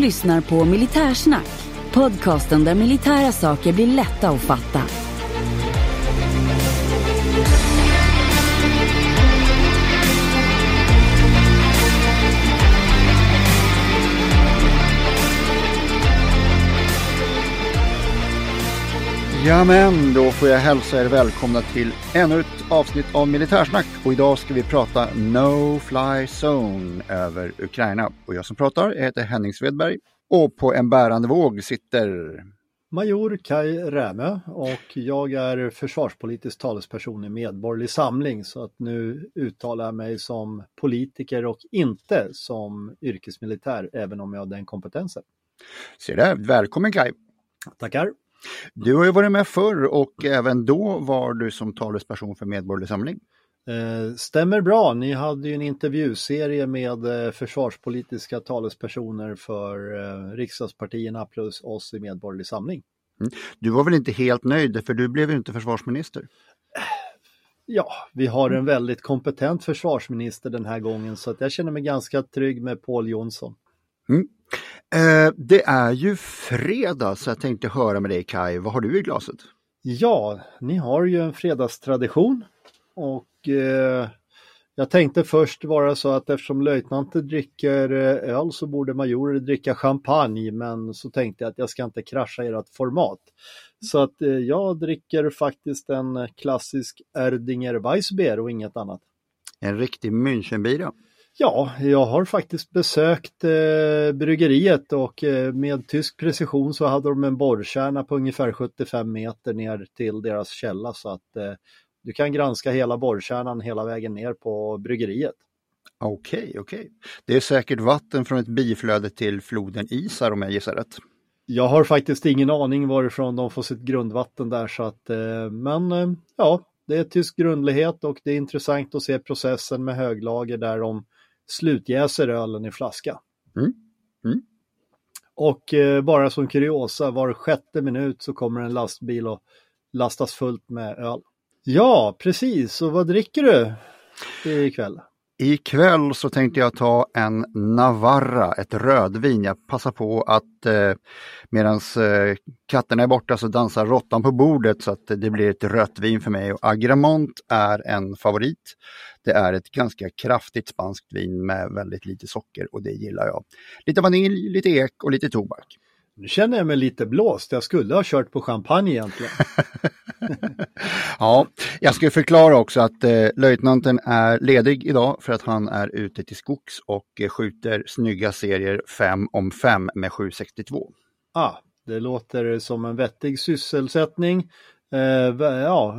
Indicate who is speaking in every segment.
Speaker 1: lyssnar på Militärsnack, podcasten där militära saker blir lätta att fatta.
Speaker 2: Jamen, då får jag hälsa er välkomna till ännu ett avsnitt av Militärsnack. Och idag ska vi prata No Fly Zone över Ukraina. Och jag som pratar jag heter Henning Svedberg. Och på en bärande våg sitter...
Speaker 3: Major Kai Rämö och jag är försvarspolitisk talesperson i Medborgerlig Samling så att nu uttalar jag mig som politiker och inte som yrkesmilitär även om jag har den kompetensen.
Speaker 2: Ser där, välkommen Kai!
Speaker 3: Tackar!
Speaker 2: Du har ju varit med förr och även då var du som talesperson för Medborgerlig Samling.
Speaker 3: Eh, stämmer bra, ni hade ju en intervjuserie med eh, försvarspolitiska talespersoner för eh, riksdagspartierna plus oss i Medborgerlig Samling.
Speaker 2: Mm. Du var väl inte helt nöjd för du blev ju inte försvarsminister?
Speaker 3: Ja, vi har en väldigt kompetent försvarsminister den här gången så att jag känner mig ganska trygg med Paul Jonsson.
Speaker 2: Mm. Eh, det är ju fredag så jag tänkte höra med dig Kai, vad har du i glaset?
Speaker 3: Ja, ni har ju en fredagstradition och eh, jag tänkte först vara så att eftersom löjtnanter dricker eh, öl så borde majorer dricka champagne men så tänkte jag att jag ska inte krascha ert format. Så att eh, jag dricker faktiskt en klassisk Erdinger Weissbier och inget annat.
Speaker 2: En riktig Münchenbira.
Speaker 3: Ja, jag har faktiskt besökt eh, bryggeriet och eh, med tysk precision så hade de en borrkärna på ungefär 75 meter ner till deras källa så att eh, du kan granska hela borrkärnan hela vägen ner på bryggeriet.
Speaker 2: Okej, okay, okej. Okay. Det är säkert vatten från ett biflöde till floden Isar om jag gissar rätt.
Speaker 3: Jag har faktiskt ingen aning varifrån de får sitt grundvatten där så att eh, men eh, ja, det är tysk grundlighet och det är intressant att se processen med höglager där de slutjäser ölen i flaska.
Speaker 2: Mm. Mm.
Speaker 3: Och eh, bara som kuriosa, var sjätte minut så kommer en lastbil och lastas fullt med öl. Ja, precis. Och vad dricker du ikväll?
Speaker 2: Ikväll så tänkte jag ta en Navarra, ett rödvin. Jag passar på att eh, medan eh, katterna är borta så dansar råttan på bordet så att det blir ett rött vin för mig. Och Agramont är en favorit. Det är ett ganska kraftigt spanskt vin med väldigt lite socker och det gillar jag. Lite vanilj, lite ek och lite tobak.
Speaker 3: Nu känner jag mig lite blåst. Jag skulle ha kört på champagne egentligen.
Speaker 2: ja, jag ska förklara också att eh, löjtnanten är ledig idag för att han är ute till skogs och eh, skjuter snygga serier 5 om 5 med 762.
Speaker 3: Ah, det låter som en vettig sysselsättning. Eh, ja,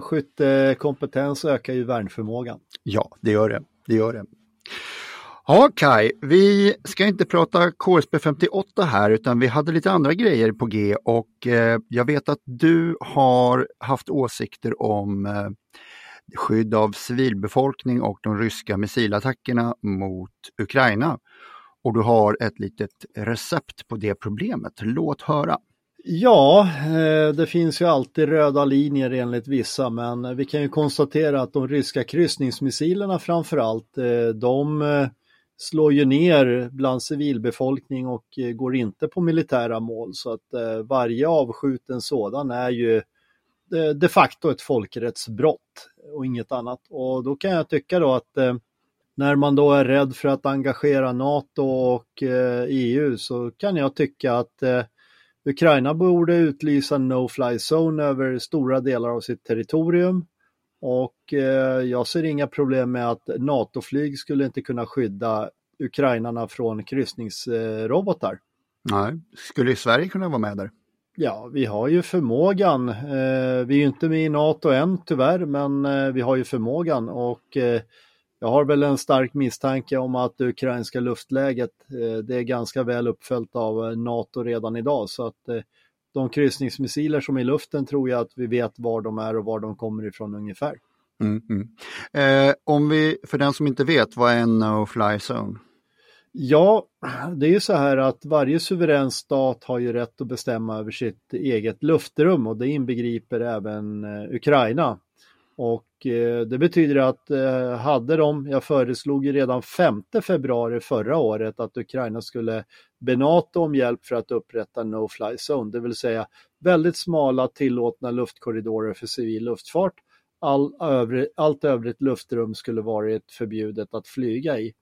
Speaker 3: skyttekompetens ökar ju värnförmågan.
Speaker 2: Ja, det gör det. det, gör det. Ja, Kai, vi ska inte prata KSP 58 här utan vi hade lite andra grejer på G och eh, jag vet att du har haft åsikter om eh, skydd av civilbefolkning och de ryska missilattackerna mot Ukraina. Och du har ett litet recept på det problemet. Låt höra!
Speaker 3: Ja, eh, det finns ju alltid röda linjer enligt vissa, men vi kan ju konstatera att de ryska kryssningsmissilerna framför allt, eh, de eh, slår ju ner bland civilbefolkning och eh, går inte på militära mål. Så att eh, varje avskjuten sådan är ju eh, de facto ett folkrättsbrott och inget annat. Och då kan jag tycka då att när man då är rädd för att engagera NATO och EU så kan jag tycka att Ukraina borde utlysa no-fly zone över stora delar av sitt territorium och eh, jag ser inga problem med att NATO-flyg skulle inte kunna skydda ukrainarna från kryssningsrobotar.
Speaker 2: Nej, skulle Sverige kunna vara med där?
Speaker 3: Ja, vi har ju förmågan. Eh, vi är ju inte med i NATO än tyvärr, men eh, vi har ju förmågan och jag har väl en stark misstanke om att det ukrainska luftläget, det är ganska väl uppföljt av NATO redan idag, så att de kryssningsmissiler som är i luften tror jag att vi vet var de är och var de kommer ifrån ungefär.
Speaker 2: Mm, mm. Eh, om vi, för den som inte vet, vad är en no-fly zone?
Speaker 3: Ja, det är ju så här att varje suverän stat har ju rätt att bestämma över sitt eget luftrum och det inbegriper även eh, Ukraina. Och eh, det betyder att eh, hade de, jag föreslog ju redan 5 februari förra året att Ukraina skulle be NATO om hjälp för att upprätta no-fly zone, det vill säga väldigt smala tillåtna luftkorridorer för civil luftfart. All övrig, allt övrigt luftrum skulle varit förbjudet att flyga i.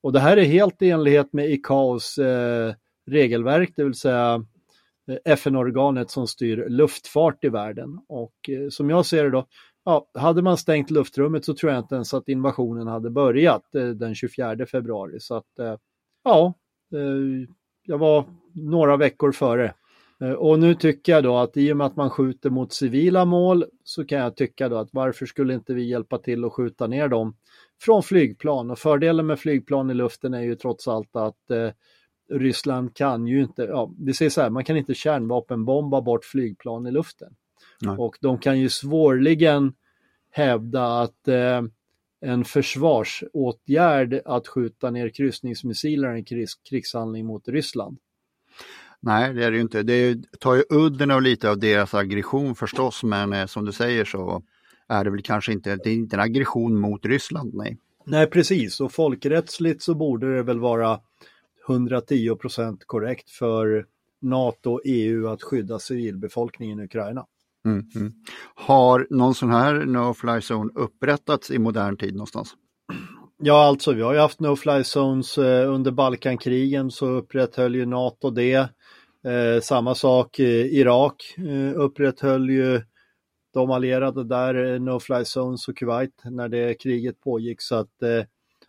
Speaker 3: Och det här är helt i enlighet med ICAOs eh, regelverk, det vill säga eh, FN-organet som styr luftfart i världen. Och eh, som jag ser det då, ja, hade man stängt luftrummet så tror jag inte ens att invasionen hade börjat eh, den 24 februari. Så att, eh, ja, eh, jag var några veckor före. Eh, och nu tycker jag då att i och med att man skjuter mot civila mål så kan jag tycka då att varför skulle inte vi hjälpa till att skjuta ner dem från flygplan. Och fördelen med flygplan i luften är ju trots allt att eh, Ryssland kan ju inte, ja, vi säger så här, man kan inte kärnvapenbomba bort flygplan i luften. Nej. Och de kan ju svårligen hävda att eh, en försvarsåtgärd att skjuta ner kryssningsmissiler är en krig, krigshandling mot Ryssland.
Speaker 2: Nej, det är det ju inte. Det tar ju udden av lite av deras aggression förstås, men eh, som du säger så är det väl kanske inte, det är inte en aggression mot Ryssland, nej.
Speaker 3: Nej, precis, och folkrättsligt så borde det väl vara 110 procent korrekt för NATO och EU att skydda civilbefolkningen i Ukraina.
Speaker 2: Mm, mm. Har någon sån här no-fly zone upprättats i modern tid någonstans?
Speaker 3: Ja, alltså vi har ju haft no-fly zones eh, under Balkankrigen så upprätthöll ju NATO det. Eh, samma sak, eh, Irak eh, upprätthöll ju de allierade där, eh, no fly zones och Kuwait när det kriget pågick. Så att eh,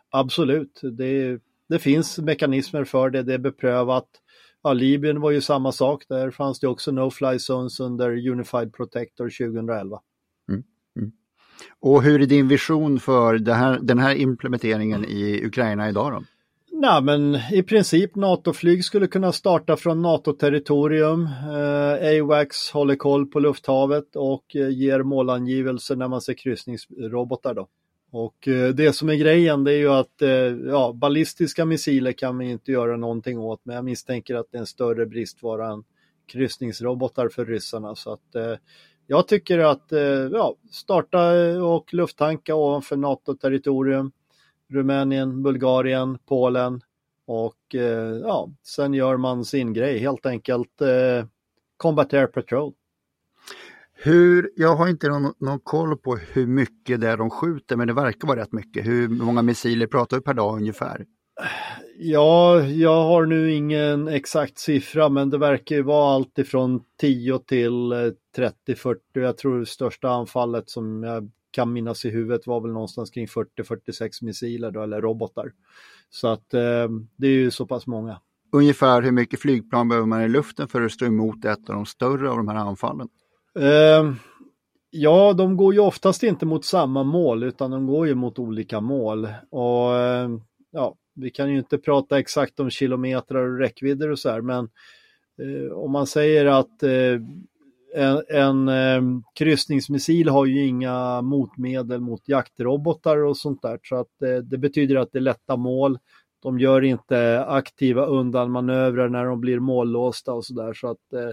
Speaker 3: absolut, det, det finns mekanismer för det, det är beprövat. Ja, Libyen var ju samma sak, där fanns det också no fly zones under Unified Protector 2011. Mm,
Speaker 2: mm. Och hur är din vision för här, den här implementeringen i Ukraina idag då?
Speaker 3: Nej, men i princip NATO-flyg skulle kunna starta från NATO-territorium. Eh, AWACS håller koll på lufthavet och eh, ger målangivelser när man ser kryssningsrobotar då. Och eh, det som är grejen det är ju att eh, ja, ballistiska missiler kan man inte göra någonting åt, men jag misstänker att det är en större bristvara än kryssningsrobotar för ryssarna. Så att eh, jag tycker att eh, ja, starta eh, och lufttanka ovanför NATO-territorium Rumänien, Bulgarien, Polen och eh, ja, sen gör man sin grej helt enkelt. Combat Air Patrol.
Speaker 2: Hur, jag har inte någon, någon, koll på hur mycket det är de skjuter, men det verkar vara rätt mycket. Hur många missiler pratar vi per dag ungefär?
Speaker 3: Ja, jag har nu ingen exakt siffra, men det verkar ju vara allt ifrån 10 till 30-40. Eh, jag tror det största anfallet som jag kan minnas i huvudet var väl någonstans kring 40-46 missiler då, eller robotar. Så att eh, det är ju så pass många.
Speaker 2: Ungefär hur mycket flygplan behöver man i luften för att stå emot ett av de större av de här anfallen?
Speaker 3: Eh, ja, de går ju oftast inte mot samma mål utan de går ju mot olika mål. Och eh, ja, vi kan ju inte prata exakt om kilometrar och räckvidder och så här, men eh, om man säger att eh, en, en eh, kryssningsmissil har ju inga motmedel mot jaktrobotar och sånt där. Så att eh, det betyder att det är lätta mål. De gör inte aktiva undanmanövrar när de blir mållåsta och sådär. Så att eh,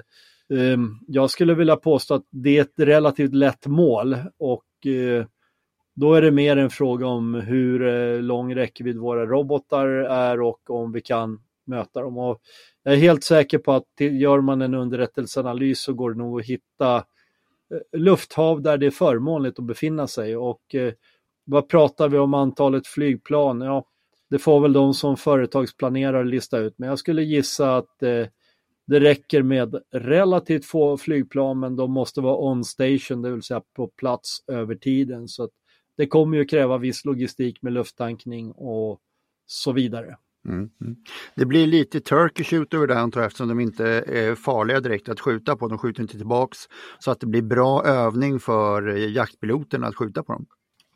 Speaker 3: Ehm, jag skulle vilja påstå att det är ett relativt lätt mål och eh, då är det mer en fråga om hur eh, lång räckvidd våra robotar är och om vi kan möta dem. Och jag är helt säker på att gör man en underrättelseanalys så går det nog att hitta eh, lufthav där det är förmånligt att befinna sig. Och vad pratar vi om antalet flygplan? Ja, det får väl de som företagsplanerar lista ut, men jag skulle gissa att eh, det räcker med relativt få flygplan men de måste vara on station, det vill säga på plats över tiden. Så det kommer ju kräva viss logistik med lufttankning och så vidare.
Speaker 2: Mm, mm. Det blir lite turkey shoot över det antar jag eftersom de inte är farliga direkt att skjuta på. De skjuter inte tillbaks så att det blir bra övning för jaktpiloterna att skjuta på dem.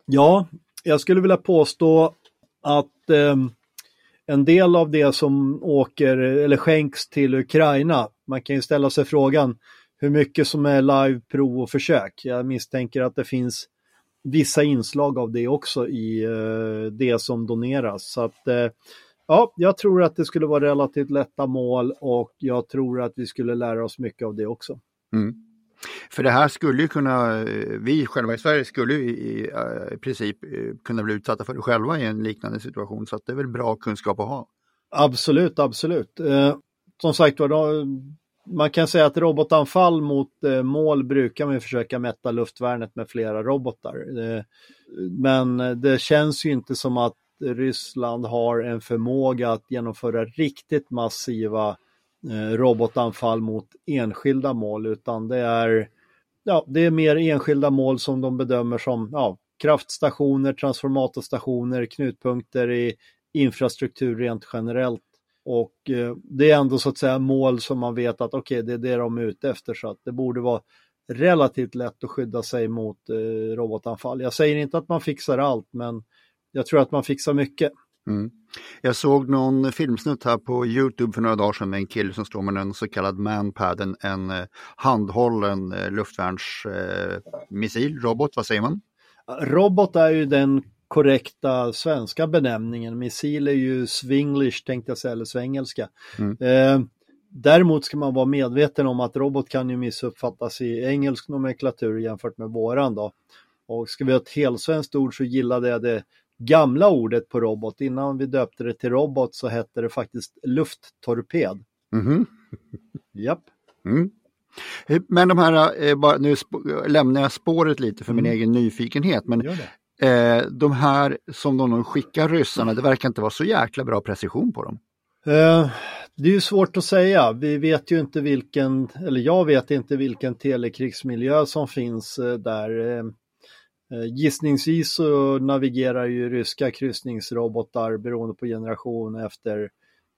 Speaker 3: Ja, jag skulle vilja påstå att eh, en del av det som åker eller skänks till Ukraina, man kan ju ställa sig frågan hur mycket som är live prov och försök. Jag misstänker att det finns vissa inslag av det också i eh, det som doneras. Så att, eh, ja, jag tror att det skulle vara relativt lätta mål och jag tror att vi skulle lära oss mycket av det också.
Speaker 2: Mm. För det här skulle ju kunna, eh, vi själva i Sverige skulle i, i, eh, i princip eh, kunna bli utsatta för det själva i en liknande situation så att det är väl bra kunskap att ha.
Speaker 3: Absolut, absolut. Eh, som sagt var, man kan säga att robotanfall mot eh, mål brukar man försöka mätta luftvärnet med flera robotar. Eh, men det känns ju inte som att Ryssland har en förmåga att genomföra riktigt massiva eh, Eh, robotanfall mot enskilda mål utan det är, ja, det är mer enskilda mål som de bedömer som ja, kraftstationer, transformatorstationer, knutpunkter i infrastruktur rent generellt. Och eh, det är ändå så att säga mål som man vet att okej, okay, det är det de är ute efter så att det borde vara relativt lätt att skydda sig mot eh, robotanfall. Jag säger inte att man fixar allt, men jag tror att man fixar mycket.
Speaker 2: Mm. Jag såg någon filmsnutt här på Youtube för några dagar sedan med en kille som står med en så kallad manpad, en, en eh, handhållen eh, luftvärnsmissil, eh, robot, vad säger man?
Speaker 3: Robot är ju den korrekta svenska benämningen. Missil är ju swinglish tänkte jag säga, eller svengelska. Mm. Eh, däremot ska man vara medveten om att robot kan ju missuppfattas i engelsk nomenklatur jämfört med våran då. Och ska vi ha ett helsvenskt ord så gillade jag det gamla ordet på robot. Innan vi döpte det till robot så hette det faktiskt lufttorped.
Speaker 2: Mm.
Speaker 3: Japp.
Speaker 2: Mm. Men de här, eh, bara, nu lämnar jag spåret lite för min mm. egen nyfikenhet, men eh, de här som de skickar ryssarna, det verkar inte vara så jäkla bra precision på dem.
Speaker 3: Eh, det är ju svårt att säga. Vi vet ju inte vilken, eller jag vet inte vilken telekrigsmiljö som finns eh, där. Eh, gissningsvis så navigerar ju ryska kryssningsrobotar beroende på generation efter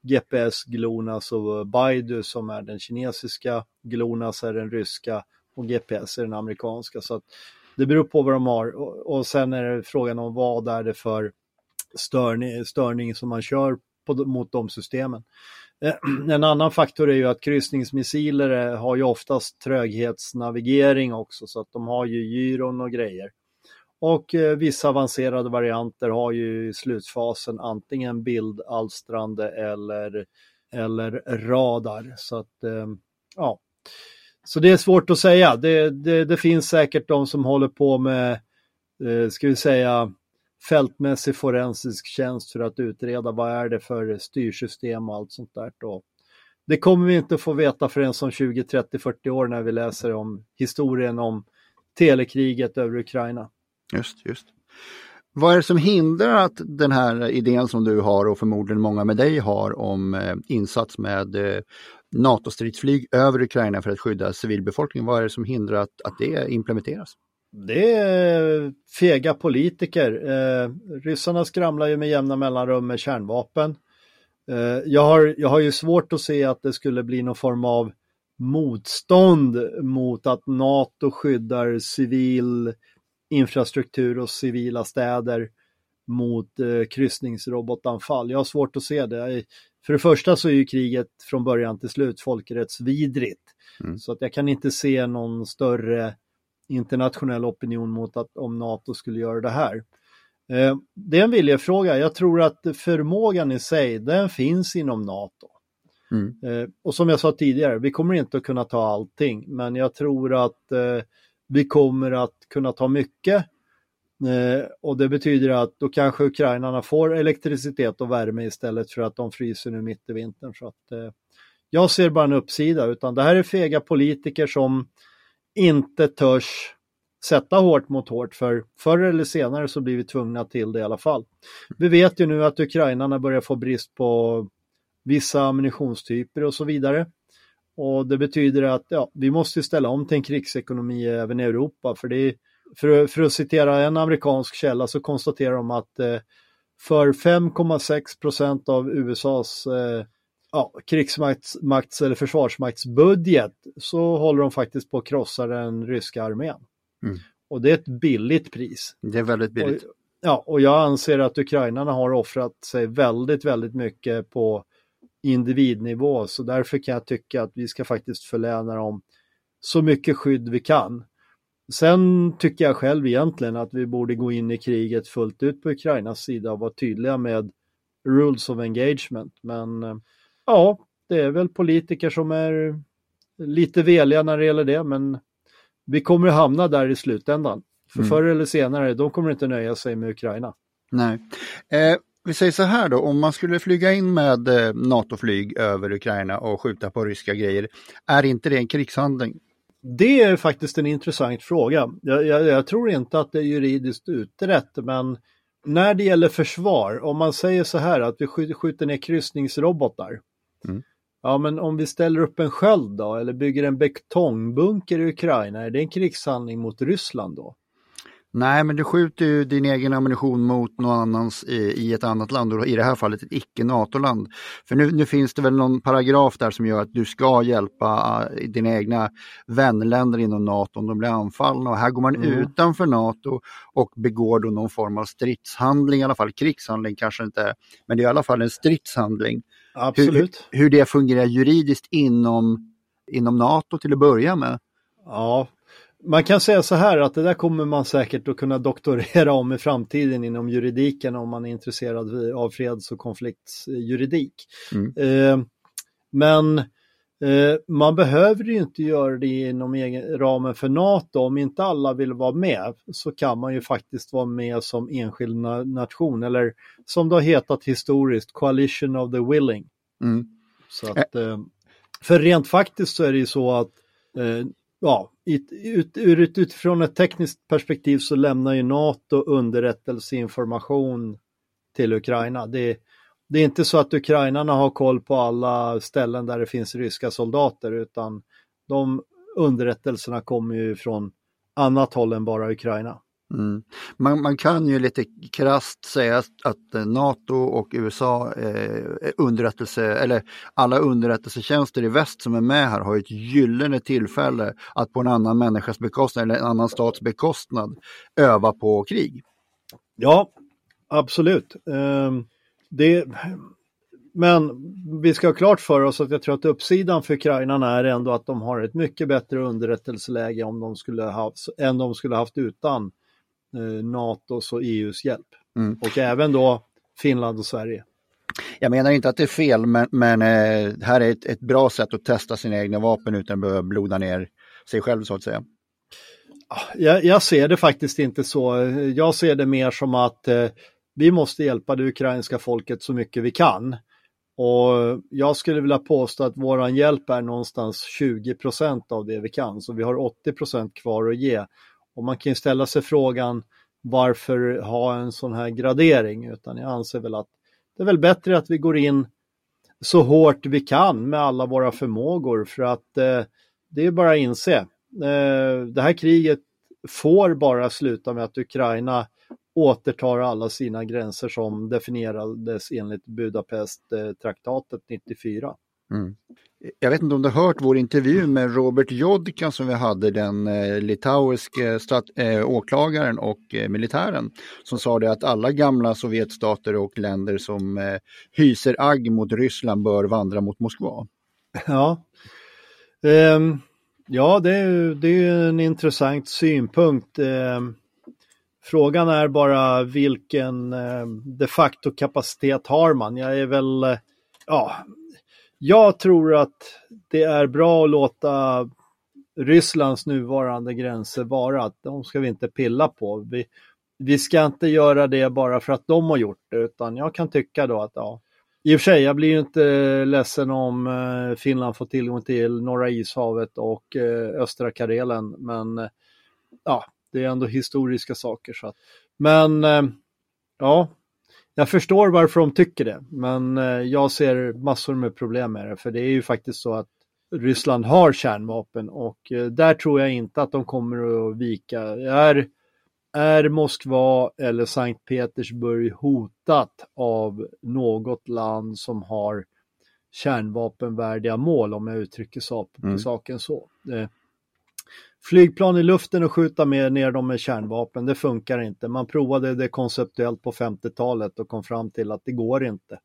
Speaker 3: GPS, GLONASS och Baidu som är den kinesiska, GLONASS är den ryska och GPS är den amerikanska. Så att det beror på vad de har och, sen är det frågan om vad är det för störning, störning som man kör på, mot de systemen. Eh, en annan faktor är ju att kryssningsmissiler eh, har ju oftast tröghetsnavigering också så att de har ju gyron och grejer. Och eh, vissa avancerade varianter har ju i slutfasen antingen bildalstrande eller, eller radar. Så att, eh, ja. Så det är svårt att säga. Det, det, det finns säkert de som håller på med, eh, ska vi säga, fältmässig forensisk tjänst för att utreda vad är det för styrsystem och allt sånt där. Då. Det kommer vi inte få veta förrän som 20, 30, 40 år när vi läser om historien om telekriget över Ukraina.
Speaker 2: Just, just. Vad är det som hindrar att den här idén som du har och förmodligen många med dig har om eh, insats med eh, NATO-stridsflyg över Ukraina för att skydda civilbefolkningen, vad är det som hindrar att, att det implementeras?
Speaker 3: Det är fega politiker. Eh, ryssarna skramlar ju med jämna mellanrum med kärnvapen. Eh, jag, har, jag har ju svårt att se att det skulle bli någon form av motstånd mot att NATO skyddar civil infrastruktur och civila städer mot eh, kryssningsrobotanfall. Jag har svårt att se det. För det första så är ju kriget från början till slut folkrättsvidrigt. Mm. Så att jag kan inte se någon större internationell opinion mot att om NATO skulle göra det här. Eh, det är en viljefråga. Jag tror att förmågan i sig, den finns inom NATO. Mm. Eh, och som jag sa tidigare, vi kommer inte att kunna ta allting, men jag tror att eh, vi kommer att kunna ta mycket eh, och det betyder att då kanske ukrainarna får elektricitet och värme istället för att de fryser nu mitt i vintern. Så att, eh, jag ser bara en uppsida, utan det här är fega politiker som inte törs sätta hårt mot hårt, för förr eller senare så blir vi tvungna till det i alla fall. Vi vet ju nu att ukrainarna börjar få brist på vissa ammunitionstyper och så vidare. Och det betyder att ja, vi måste ställa om till en krigsekonomi även i Europa. För, det är, för, för att citera en amerikansk källa så konstaterar de att eh, för 5,6 procent av USAs eh, ja, krigsmakts eller försvarsmaktsbudget så håller de faktiskt på att krossa den ryska armén. Mm. Och det är ett billigt pris.
Speaker 2: Det är väldigt billigt.
Speaker 3: Och, ja, och jag anser att ukrainarna har offrat sig väldigt, väldigt mycket på individnivå. Så därför kan jag tycka att vi ska faktiskt förläna dem så mycket skydd vi kan. Sen tycker jag själv egentligen att vi borde gå in i kriget fullt ut på Ukrainas sida och vara tydliga med rules of engagement. Men eh, ja, det är väl politiker som är lite veliga när det gäller det, men vi kommer att hamna där i slutändan. För mm. förr eller senare, de kommer inte nöja sig med Ukraina.
Speaker 2: Nej. Eh, vi säger så här då, om man skulle flyga in med eh, NATO-flyg över Ukraina och skjuta på ryska grejer, är inte det en krigshandling?
Speaker 3: Det är faktiskt en intressant fråga. Jag, jag, jag tror inte att det är juridiskt utrett, men när det gäller försvar, om man säger så här att vi skjuter ner kryssningsrobotar. Mm. Ja, men om vi ställer upp en sköld då, eller bygger en betongbunker i Ukraina, är det en krigshandling mot Ryssland då?
Speaker 2: Nej, men du skjuter ju din egen ammunition mot någon annans i, i ett annat land och i det här fallet ett icke-NATO-land. För nu, nu, finns det väl någon paragraf där som gör att du ska hjälpa uh, dina egna vänländer inom NATO om de blir anfallna och här går man mm. utanför NATO och begår då någon form av stridshandling, i alla fall krigshandling kanske inte, men det är i alla fall en stridshandling.
Speaker 3: Absolut.
Speaker 2: Hur, hur det fungerar juridiskt inom, inom NATO till att börja med.
Speaker 3: Ja, man kan säga så här att det där kommer man säkert att kunna doktorera om i framtiden inom juridiken om man är intresserad av freds och konfliktsjuridik. Mm. Eh, men eh, man behöver ju inte göra det inom egen, ramen för NATO. Om inte alla vill vara med så kan man ju faktiskt vara med som enskild nation eller som det har hetat historiskt, Coalition of the Willing. Mm. Så att, eh, för rent faktiskt så är det ju så att eh, ja, ut, ut, utifrån ett tekniskt perspektiv så lämnar ju NATO underrättelseinformation till Ukraina. Det, det är inte så att ukrainarna har koll på alla ställen där det finns ryska soldater utan de underrättelserna kommer ju från annat håll än bara Ukraina.
Speaker 2: Mm. Man, man, kan ju lite krast säga att eh, NATO och USA eh, underrättelse, eller alla underrättelsetjänster i väst som är med här har ett gyllene tillfälle att på en annan människas bekostnad eller en annan stats bekostnad öva på krig.
Speaker 3: Ja, absolut. Eh, det, men vi ska ha klart för oss att jag tror att uppsidan för ukrainarna är ändå att de har ett mycket bättre underrättelseläge om de skulle ha, än de skulle haft utan NATOs och EUs hjälp. Mm. Och även då Finland och Sverige.
Speaker 2: Jag menar inte att det är fel, men, men eh, här är ett, ett, bra sätt att testa sina egna vapen utan att behöva bloda ner sig själv så att säga.
Speaker 3: Jag, jag ser det faktiskt inte så. Jag ser det mer som att eh, vi måste hjälpa det ukrainska folket så mycket vi kan. Och jag skulle vilja påstå att våran hjälp är någonstans 20% av det vi kan, så vi har 80% kvar att ge. Och man kan ju ställa sig frågan varför ha en sån här gradering, utan jag anser väl att det är väl bättre att vi går in så hårt vi kan med alla våra förmågor för att eh, det är bara att inse. Eh, det här kriget får bara sluta med att Ukraina återtar alla sina gränser som definierades enligt Budapesttraktatet eh, 94. Mm.
Speaker 2: Jag vet inte om du har hört vår intervju med Robert Jodka som vi hade, den eh, litauiske stat, eh, åklagaren och eh, militären, som sa det att alla gamla Sovjetstater och länder som eh, hyser agg mot Ryssland bör vandra mot Moskva.
Speaker 3: Ja, um, ja det är, det är en intressant synpunkt. Um, frågan är bara vilken um, de facto kapacitet har man? Jag är väl, uh, ja, jag tror att det är bra att låta Rysslands nuvarande gränser vara. Att de ska vi inte pilla på. Vi, vi ska inte göra det bara för att de har gjort det, utan jag kan tycka då att ja, i och för sig, jag blir ju inte ledsen om eh, Finland får tillgång till Norra ishavet och eh, östra Karelen, men eh, ja, det är ändå historiska saker. Så att, men ja, jag förstår varför de tycker det, men eh, jag ser massor med problem med det, för det är ju faktiskt så att Ryssland har kärnvapen och eh, där tror jag inte att de kommer att vika. Är, är Moskva eller Sankt Petersburg hotat av något land som har kärnvapenvärdiga mål om jag uttrycker mm. saken så. Eh, flygplan i luften och skjuta med ner dem med kärnvapen, det funkar inte. Man provade det konceptuellt på 50-talet och kom fram till att det går inte.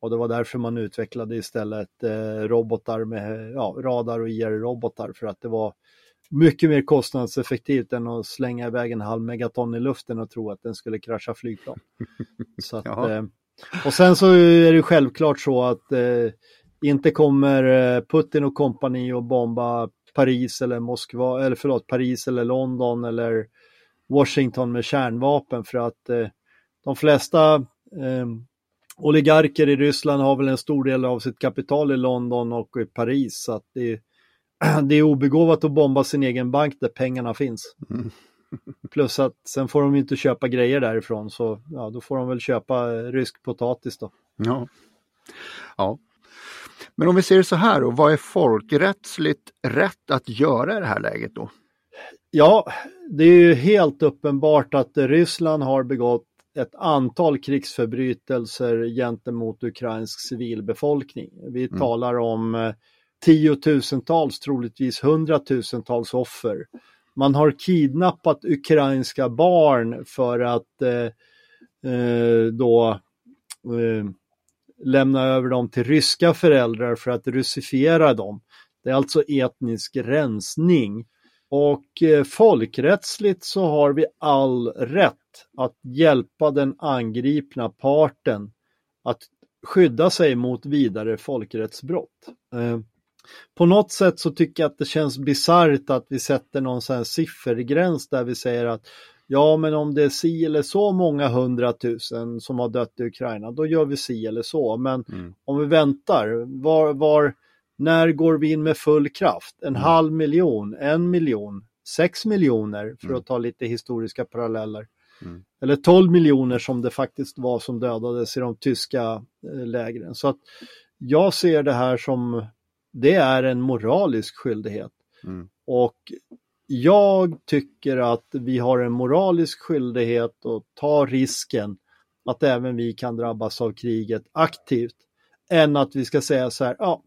Speaker 3: Och det var därför man utvecklade istället eh, robotar med ja, radar och IR-robotar för att det var mycket mer kostnadseffektivt än att slänga iväg en halv megaton i luften och tro att den skulle krascha flygplan. Så att, eh, och sen så är det självklart så att eh, inte kommer eh, Putin och kompani att bomba Paris eller Moskva, eller förlåt, Paris eller London eller Washington med kärnvapen för att eh, de flesta eh, oligarker i Ryssland har väl en stor del av sitt kapital i London och i Paris. Så att det, det är obegåvat att bomba sin egen bank där pengarna finns. Mm. Plus att sen får de inte köpa grejer därifrån så ja, då får de väl köpa rysk potatis då.
Speaker 2: Ja. ja. Men om vi ser det så här då, vad är folkrättsligt rätt att göra i det här läget då?
Speaker 3: Ja, det är ju helt uppenbart att Ryssland har begått ett antal krigsförbrytelser gentemot ukrainsk civilbefolkning. Vi mm. talar om eh, tiotusentals, troligtvis hundratusentals offer. Man har kidnappat ukrainska barn för att eh, eh, då eh, lämna över dem till ryska föräldrar för att russifiera dem. Det är alltså etnisk rensning. Och eh, folkrättsligt så har vi all rätt att hjälpa den angripna parten att skydda sig mot vidare folkrättsbrott. Eh, på något sätt så tycker jag att det känns bisarrt att vi sätter någon sån här siffergräns där vi säger att ja men om det är si eller så många hundratusen som har dött i Ukraina då gör vi si eller så. Men mm. om vi väntar, var, var, när går vi in med full kraft? En mm. halv miljon, en miljon, sex miljoner för mm. att ta lite historiska paralleller. Mm. Eller 12 miljoner som det faktiskt var som dödades i de tyska eh, lägren. Så att jag ser det här som, det är en moralisk skyldighet. Mm. Och jag tycker att vi har en moralisk skyldighet att ta risken att även vi kan drabbas av kriget aktivt än att vi ska säga så här, ja,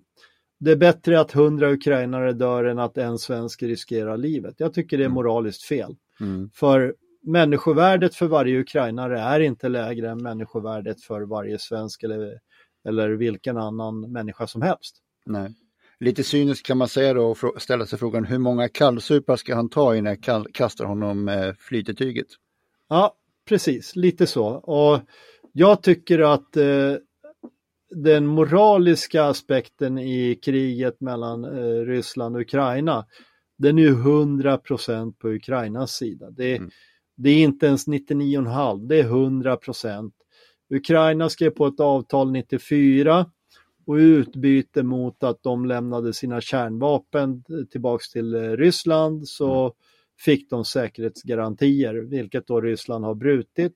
Speaker 3: det är bättre att hundra ukrainare dör än att en svensk riskerar livet. Jag tycker det är mm. moraliskt fel. Mm. För människovärdet för varje ukrainare är inte lägre än människovärdet för varje svensk eller, eller vilken annan människa som helst.
Speaker 2: Nej. Lite cyniskt kan man säga då och ställa sig frågan hur många kallsupar ska han ta innan jag kastar honom eh, flytetyget?
Speaker 3: Ja, precis, lite så. Och jag tycker att eh, den moraliska aspekten i kriget mellan eh, Ryssland och Ukraina, den är 100 procent på Ukrainas sida. Det, mm. det är inte ens 99,5, det är 100 procent. Ukraina skrev på ett avtal 94 och i utbyte mot att de lämnade sina kärnvapen tillbaks till eh, Ryssland så mm. fick de säkerhetsgarantier, vilket då Ryssland har brutit.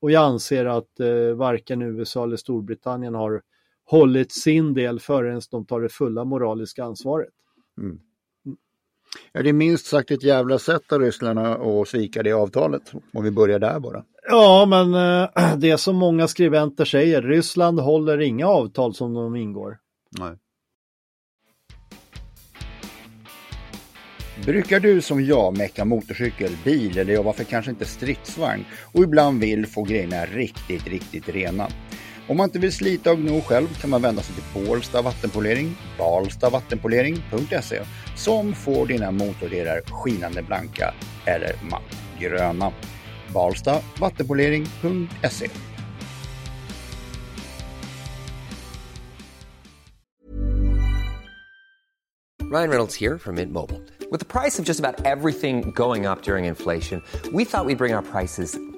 Speaker 3: Och jag anser att eh, varken USA eller Storbritannien har hållit sin del förrän de tar det fulla moraliska ansvaret. Mm.
Speaker 2: Ja, det är minst sagt ett jävla sätt av Ryssland att svika det avtalet, om vi börjar där bara.
Speaker 3: Ja, men äh, det som många skribenter säger, Ryssland håller inga avtal som de ingår. Nej.
Speaker 2: Brukar du som jag mecka motorcykel, bil eller ja, varför kanske inte stridsvagn och ibland vill få grejerna riktigt, riktigt rena? Om man inte vill slita och gno själv kan man vända sig till Bålsta vattenpolering, balstavattenpolering.se som får dina motordelar skinande blanka eller matt gröna. Balstavattenpolering.se
Speaker 4: Ryan Reynolds här från Mint Mobile. Med priset på nästan allt som går upp under inflationen, trodde vi att vi skulle bring våra priser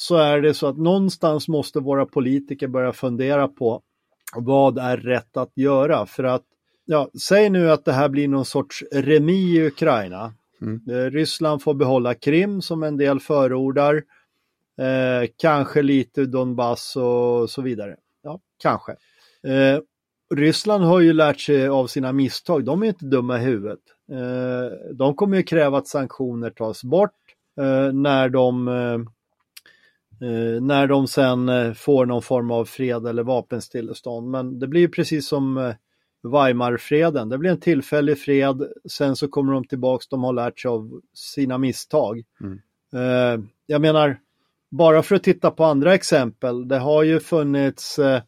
Speaker 3: så är det så att någonstans måste våra politiker börja fundera på vad är rätt att göra för att ja, säg nu att det här blir någon sorts remi i Ukraina. Eh, Ryssland får behålla Krim som en del förordar. Eh, kanske lite Donbass och så vidare. Ja, kanske. Eh, Ryssland har ju lärt sig av sina misstag. De är inte dumma i huvudet. Eh, de kommer ju kräva att sanktioner tas bort eh, när de eh, när de sen eh, får någon form av fred eller vapenstillestånd. Men det blir ju precis som eh, Weimarfreden. Det blir en tillfällig fred, sen så kommer de tillbaks, de har lärt sig av sina misstag. Eh, jag menar, bara för att titta på andra exempel, det har ju funnits, eh,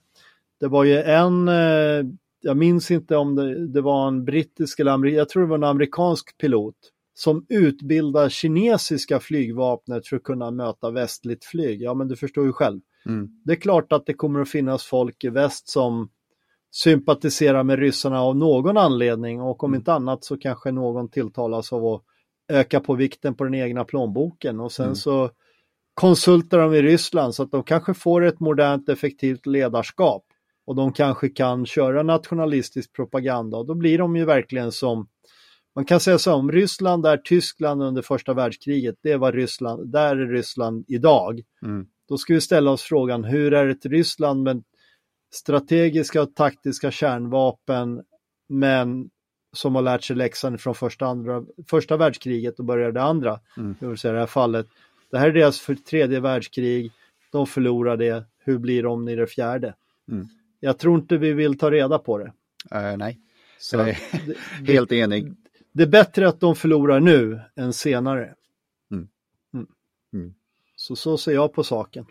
Speaker 3: det var ju en, eh, jag minns inte om det, det var en brittisk eller jag tror det var en amerikansk pilot som utbildar kinesiska flygvapnet för att kunna möta västligt flyg. Ja, men du förstår ju själv. Det är klart att det kommer att finnas folk i väst som sympatiserar med ryssarna av någon anledning och om inte annat så kanske någon tilltalas av att öka på vikten på den egna plånboken. Och sen så konsultar de i Ryssland så att de kanske får ett modernt effektivt ledarskap. Och de kanske kan köra nationalistisk propaganda. Och då blir de ju verkligen som man kan säga så om Ryssland är Tyskland under första världskriget, det var Ryssland, där är Ryssland idag. Då ska vi ställa oss frågan, hur är ett Ryssland med strategiska och taktiska kärnvapen, men som har lärt sig läxan från första, andra, första världskriget och börjar det andra, det vill säga det här fallet. Det här är deras för tredje världskrig, de förlorar det, hur blir de i det fjärde? Jag tror inte vi vill ta reda på det.
Speaker 2: Eh, nej,
Speaker 3: Så det,
Speaker 2: helt enig.
Speaker 3: Det är bättre att de förlorar nu än senare.
Speaker 2: Mm.
Speaker 3: Mm.
Speaker 2: Mm.
Speaker 3: Så så ser jag på saken.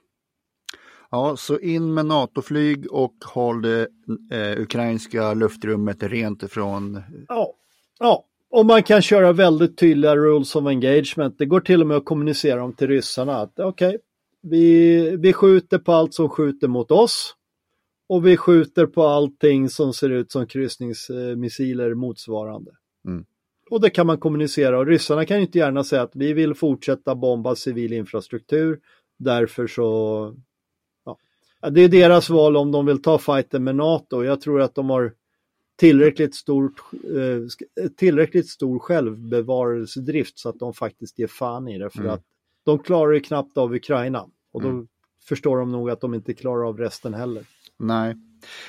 Speaker 2: Ja, så in med NATO-flyg och håll det eh, ukrainska luftrummet rent ifrån...
Speaker 3: Ja, ja. Och man kan köra väldigt tydliga rules of engagement. Det går till och med att kommunicera dem till ryssarna att okej, vi, vi skjuter på allt som skjuter mot oss och vi skjuter på allting som ser ut som kryssningsmissiler motsvarande. Och det kan man kommunicera och ryssarna kan inte gärna säga att vi vill fortsätta bomba civil infrastruktur. Därför så, ja. Det är deras val om de vill ta fighten med NATO. Jag tror att de har tillräckligt, stort, eh, tillräckligt stor självbevarelsedrift så att de faktiskt ger fan i det. För
Speaker 2: Mm.
Speaker 3: att de klarar ju knappt av Ukraina. Och då
Speaker 2: Mm.
Speaker 3: förstår de nog att de inte klarar av resten heller.
Speaker 2: Nej.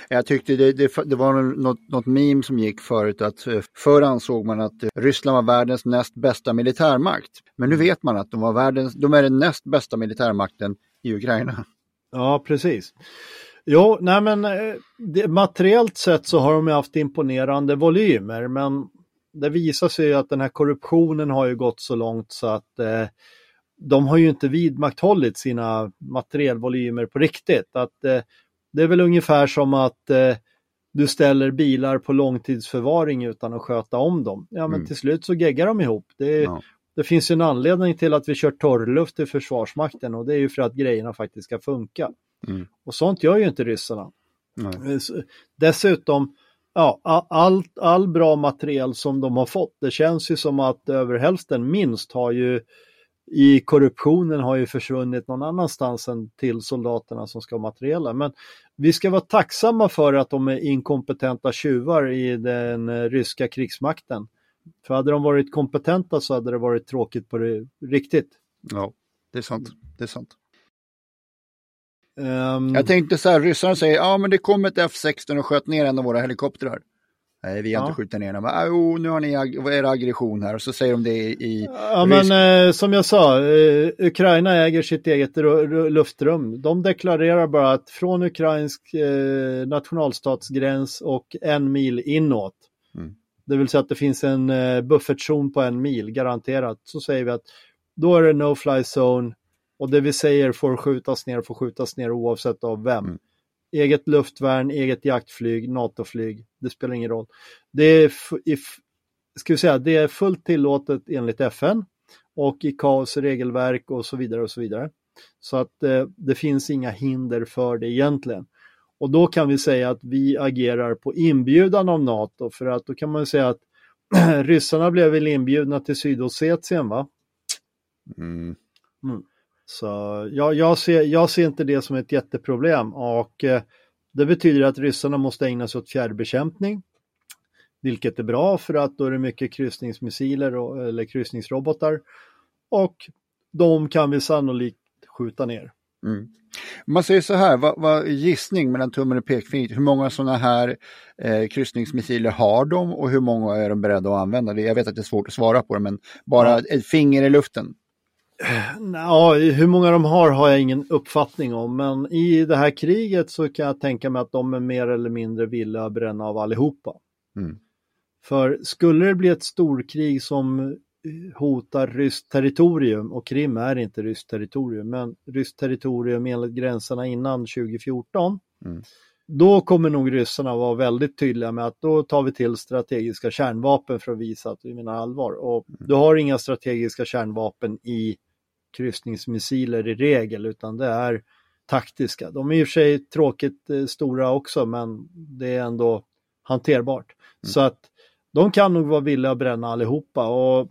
Speaker 2: Jag tyckte det, det, det var något, något meme som gick förut att eh, förr ansåg man att eh, Ryssland var världens näst bästa militärmakt. Men nu vet man att de, var världens, de är den näst bästa militärmakten i Ukraina.
Speaker 3: Ja, precis. Jo, nej men eh, det, materiellt sett så har de ju haft imponerande volymer, men det visar sig ju att den här korruptionen har ju gått så långt så att eh, de har ju inte vidmakthållit sina materielvolymer på riktigt. Att, eh, det är väl ungefär som att eh, du ställer bilar på långtidsförvaring utan att sköta om dem. Ja, men
Speaker 2: Mm.
Speaker 3: till slut så geggar de ihop. Det,
Speaker 2: Ja.
Speaker 3: det finns ju en anledning till att vi kör torrluft i Försvarsmakten och det är ju för att grejerna faktiskt ska funka.
Speaker 2: Mm.
Speaker 3: Och sånt gör ju inte ryssarna.
Speaker 2: Nej.
Speaker 3: Eh, Dessutom, ja, all, all bra materiel som de har fått, det känns ju som att över hälften minst har ju i korruptionen har ju försvunnit någon annanstans än till soldaterna som ska ha materiella. Men vi ska vara tacksamma för att de är inkompetenta tjuvar i den eh, ryska krigsmakten. För hade de varit kompetenta så hade det varit tråkigt på det riktigt.
Speaker 2: Ja, det är sant. Det är sant.
Speaker 3: Ehm,
Speaker 2: Jag tänkte så här, ryssarna säger ja men det kom ett F16 och sköt ner en av våra helikoptrar. Nej, vi har
Speaker 3: Ja.
Speaker 2: inte skjutit ner den. Men, Jo, nu har ni ag- vad är det aggression här och så säger de det i... i
Speaker 3: Ja,
Speaker 2: rysk-
Speaker 3: men eh, som jag sa, eh, Ukraina äger sitt eget ru- ru- luftrum. De deklarerar bara att från ukrainsk eh, nationalstatsgräns och en mil inåt
Speaker 2: Mm.
Speaker 3: det vill säga att det finns en eh, buffertzon på en mil garanterat, så säger vi att då är det no fly zone och det vi säger får skjutas ner får skjutas ner oavsett av vem. Mm. Eget luftvärn, eget jaktflyg, NATO-flyg, det spelar ingen roll. Det är, ska vi säga, det är fullt tillåtet enligt FN och i kaos regelverk och så vidare och så vidare. Så att eh, det finns inga hinder för det egentligen. Och då kan vi säga att vi agerar på inbjudan av NATO för att då kan man säga att ryssarna blev väl inbjudna till Sydossetien va? Mm. Mm. Så ja, jag, ser, jag ser inte det som ett jätteproblem och eh, det betyder att ryssarna måste ägna sig åt fjärrbekämpning. Vilket är bra för att då är det mycket kryssningsmissiler och, eller kryssningsrobotar och de kan vi sannolikt skjuta ner.
Speaker 2: Mm. Man säger så här, vad, vad gissning mellan tummen och pekfingret, hur många sådana här eh, kryssningsmissiler har de och hur många är de beredda att använda? Jag vet att det är svårt att svara på det, men bara ett finger i luften.
Speaker 3: Ja, hur många de har har jag ingen uppfattning om, men i det här kriget så kan jag tänka mig att de är mer eller mindre villiga att bränna av allihopa. Mm. För skulle det bli ett storkrig som hotar ryskt territorium och Krim är inte ryskt territorium, men ryskt territorium enligt gränserna innan 2014. Mm. Då kommer nog ryssarna vara väldigt tydliga med att då tar vi till strategiska kärnvapen för att visa att vi menar allvar. Och mm. du har inga strategiska kärnvapen i kryssningsmissiler i regel, utan det är taktiska. De är i och för sig tråkigt eh, stora också, men det är ändå hanterbart. Mm. Så att de kan nog vara villiga att bränna allihopa och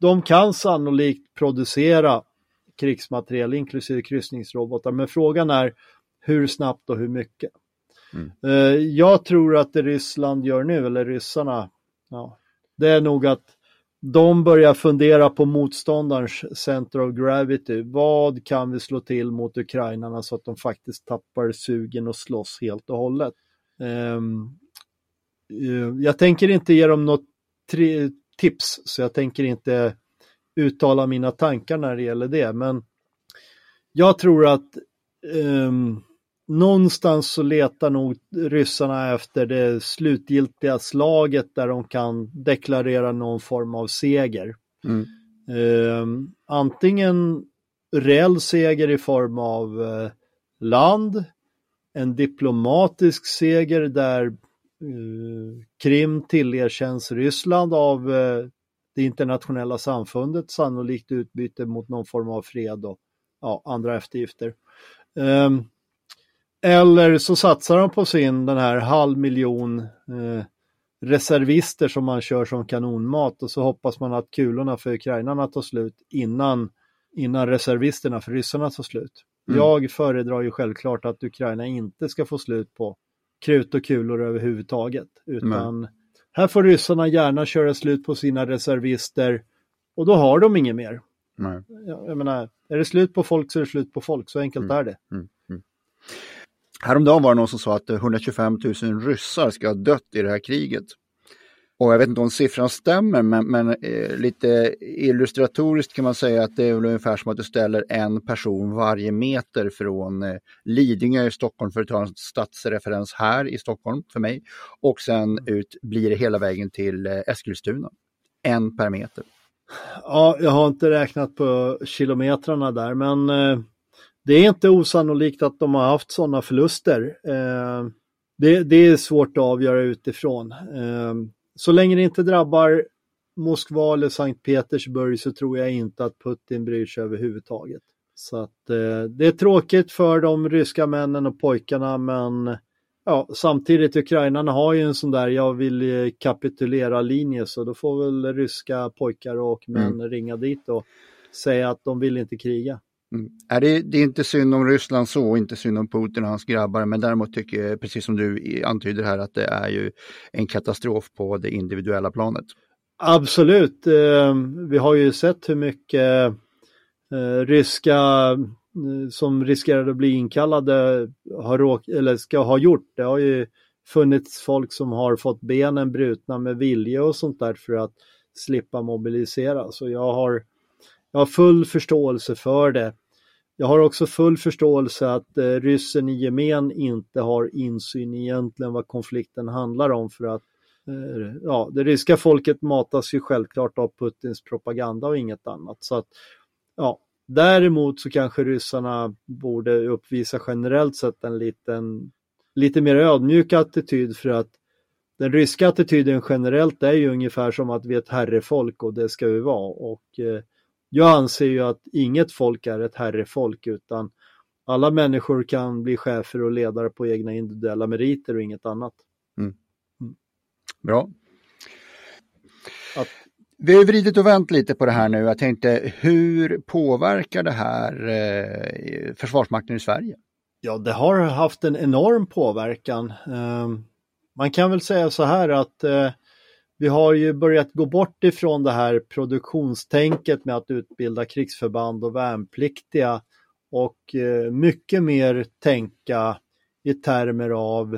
Speaker 3: de kan sannolikt producera krigsmateriel inklusive kryssningsrobotar, men frågan är hur snabbt och hur mycket. Mm. Eh, jag tror att det Ryssland gör nu, eller ryssarna, ja, det är nog att de börjar fundera på motståndarens center of gravity. Vad kan vi slå till mot ukrainarna så att de faktiskt tappar sugen och slåss helt och hållet? Um, jag tänker inte ge dem något tips, så jag tänker inte uttala mina tankar när det gäller det. Men jag tror att um, någonstans så letar nog ryssarna efter det slutgiltiga slaget där de kan deklarera någon form av seger. Mm. Um, antingen reell seger i form av uh, land, en diplomatisk seger där Eh, Krim tillerkänns Ryssland av eh, det internationella samfundet, sannolikt utbyte mot någon form av fred och ja, andra eftergifter. Eller så satsar de på sin den här halv miljon eh, reservister som man kör som kanonmat och så hoppas man att kulorna för ukrainarna tar slut innan, innan reservisterna för ryssarna tar slut. Mm. Jag föredrar ju självklart att Ukraina inte ska få slut på krut och kulor överhuvudtaget. Utan Nej. här får ryssarna gärna köra slut på sina reservister och då har de inget mer. Nej. Jag menar, är det slut på folk så är det slut på folk, så enkelt mm. är det.
Speaker 2: Häromdagen var det någon som sa att eh, 125 000 ryssar ska ha dött i det här kriget. Och jag vet inte om siffran stämmer, men, men eh, lite illustratoriskt kan man säga att det är väl ungefär som att du ställer en person varje meter från eh, Lidingö i Stockholm, för att ta en stadsreferens här i Stockholm för mig, och sen ut blir det hela vägen till eh, Eskilstuna. En per meter.
Speaker 3: Ja, jag har inte räknat på kilometrarna där, men eh, det är inte osannolikt att de har haft sådana förluster. Eh, det, det, är svårt att avgöra utifrån. Eh, så länge det inte drabbar Moskva eller Sankt Petersburg så tror jag inte att Putin bryr sig överhuvudtaget. Så att eh, det är tråkigt för de ryska männen och pojkarna men ja, samtidigt ukrainarna har ju en sån där jag vill kapitulera linje så då får väl ryska pojkar och män mm. ringa dit och säga att de vill inte kriga.
Speaker 2: Mm. Det, det, är inte synd om Ryssland så, inte synd om Putin och hans grabbar, men däremot tycker jag, precis som du antyder här, att det är ju en katastrof på det individuella planet.
Speaker 3: Absolut. Ehm, vi har ju sett hur mycket eh, ryska eh, som riskerade att bli inkallade har råk, eller ska ha gjort. Det har ju funnits folk som har fått benen brutna med vilja och sånt där för att slippa mobilisera. Så jag har, jag har full förståelse för det. Jag har också full förståelse att eh, ryssen i gemen inte har insyn egentligen vad konflikten handlar om för att Eh, ja, det ryska folket matas ju självklart av Putins propaganda och inget annat. Så att, ja, däremot så kanske ryssarna borde uppvisa generellt sett en liten, lite mer ödmjuk attityd för att den ryska attityden generellt är ju ungefär som att vi är ett herrefolk och det ska vi vara. Och eh, jag anser ju att inget folk är ett herrefolk utan alla människor kan bli chefer och ledare på egna individuella meriter och inget annat. Mm.
Speaker 2: Mm. Bra. Att... Vi har vridit och vänt lite på det här nu. Jag tänkte, hur påverkar det här eh, Försvarsmakten i Sverige?
Speaker 3: Ja, det har haft en enorm påverkan. Eh, man kan väl säga så här att eh, vi har ju börjat gå bort ifrån det här produktionstänket med att utbilda krigsförband och värnpliktiga och eh, mycket mer tänka i termer av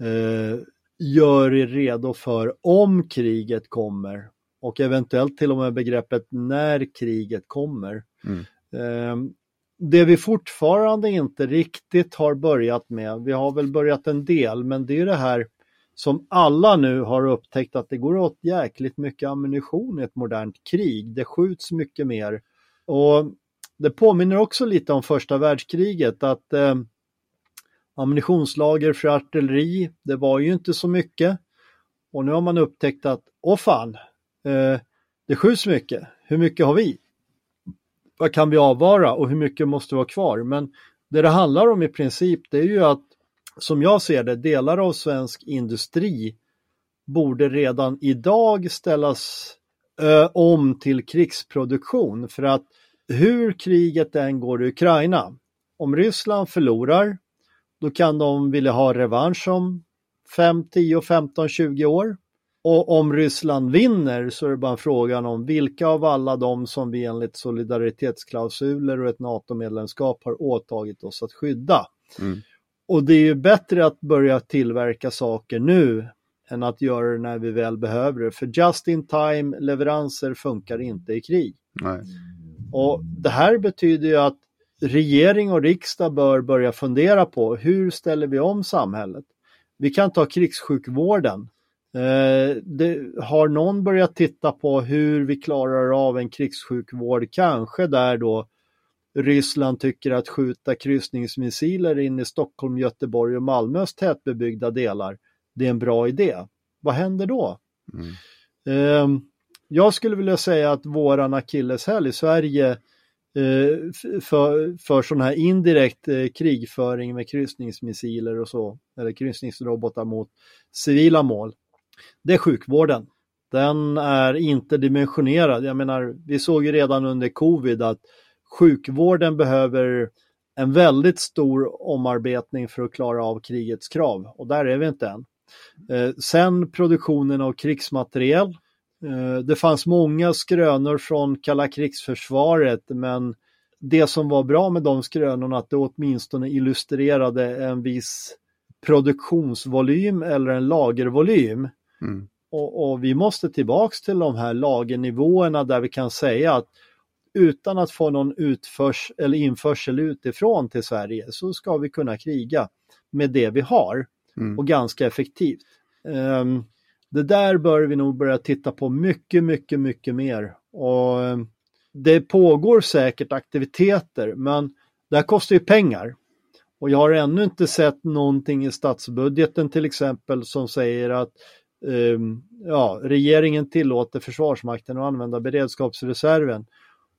Speaker 3: eh, gör er redo för om kriget kommer och eventuellt till och med begreppet när kriget kommer. Mm. Eh, det vi fortfarande inte riktigt har börjat med, vi har väl börjat en del, men det är det här som alla nu har upptäckt att det går åt jäkligt mycket ammunition i ett modernt krig. Det skjuts mycket mer. Och det påminner också lite om första världskriget att eh, ammunitionslager för artilleri, det var ju inte så mycket. Och nu har man upptäckt att, åh fan, eh, det skjuts mycket. Hur mycket har vi? Vad kan vi avvara och hur mycket måste vara kvar? Men det det handlar om i princip, det är ju att som jag ser det, delar av svensk industri borde redan idag ställas ö, om till krigsproduktion för att hur kriget än går i Ukraina, om Ryssland förlorar, då kan de vilja ha revansch om 5, 10, 15, 20 år. Och om Ryssland vinner så är det bara frågan om vilka av alla de som vi enligt solidaritetsklausuler och ett NATO-medlemskap har åtagit oss att skydda. Mm. Och det är ju bättre att börja tillverka saker nu än att göra det när vi väl behöver det. För just in time leveranser funkar inte i krig. Nej. Och det här betyder ju att regering och riksdag bör börja fundera på hur ställer vi om samhället? Vi kan ta krigssjukvården. Eh, det, har någon börjat titta på hur vi klarar av en krigssjukvård, kanske där då Ryssland tycker att skjuta kryssningsmissiler in i Stockholm, Göteborg och Malmös tätbebyggda delar, det är en bra idé. Vad händer då? Mm. Eh, jag skulle vilja säga att våran akilleshäl i Sverige eh, för, för sån här indirekt eh, krigföring med kryssningsmissiler och så, eller kryssningsrobotar mot civila mål, det är sjukvården. Den är inte dimensionerad. Jag menar, vi såg ju redan under covid att sjukvården behöver en väldigt stor omarbetning för att klara av krigets krav och där är vi inte än. Eh, sen produktionen av krigsmateriel. Eh, det fanns många skrönor från kalla krigsförsvaret men det som var bra med de skrönorna att det åtminstone illustrerade en viss produktionsvolym eller en lagervolym. Mm. Och, och, vi måste tillbaks till de här lagernivåerna där vi kan säga att utan att få någon utförs eller införsel utifrån till Sverige så ska vi kunna kriga med det vi har mm. och ganska effektivt. Um, det där bör vi nog börja titta på mycket, mycket, mycket mer. Och um, det pågår säkert aktiviteter men det här kostar ju pengar. Och jag har ännu inte sett någonting i statsbudgeten till exempel som säger att um, ja, regeringen tillåter Försvarsmakten att använda beredskapsreserven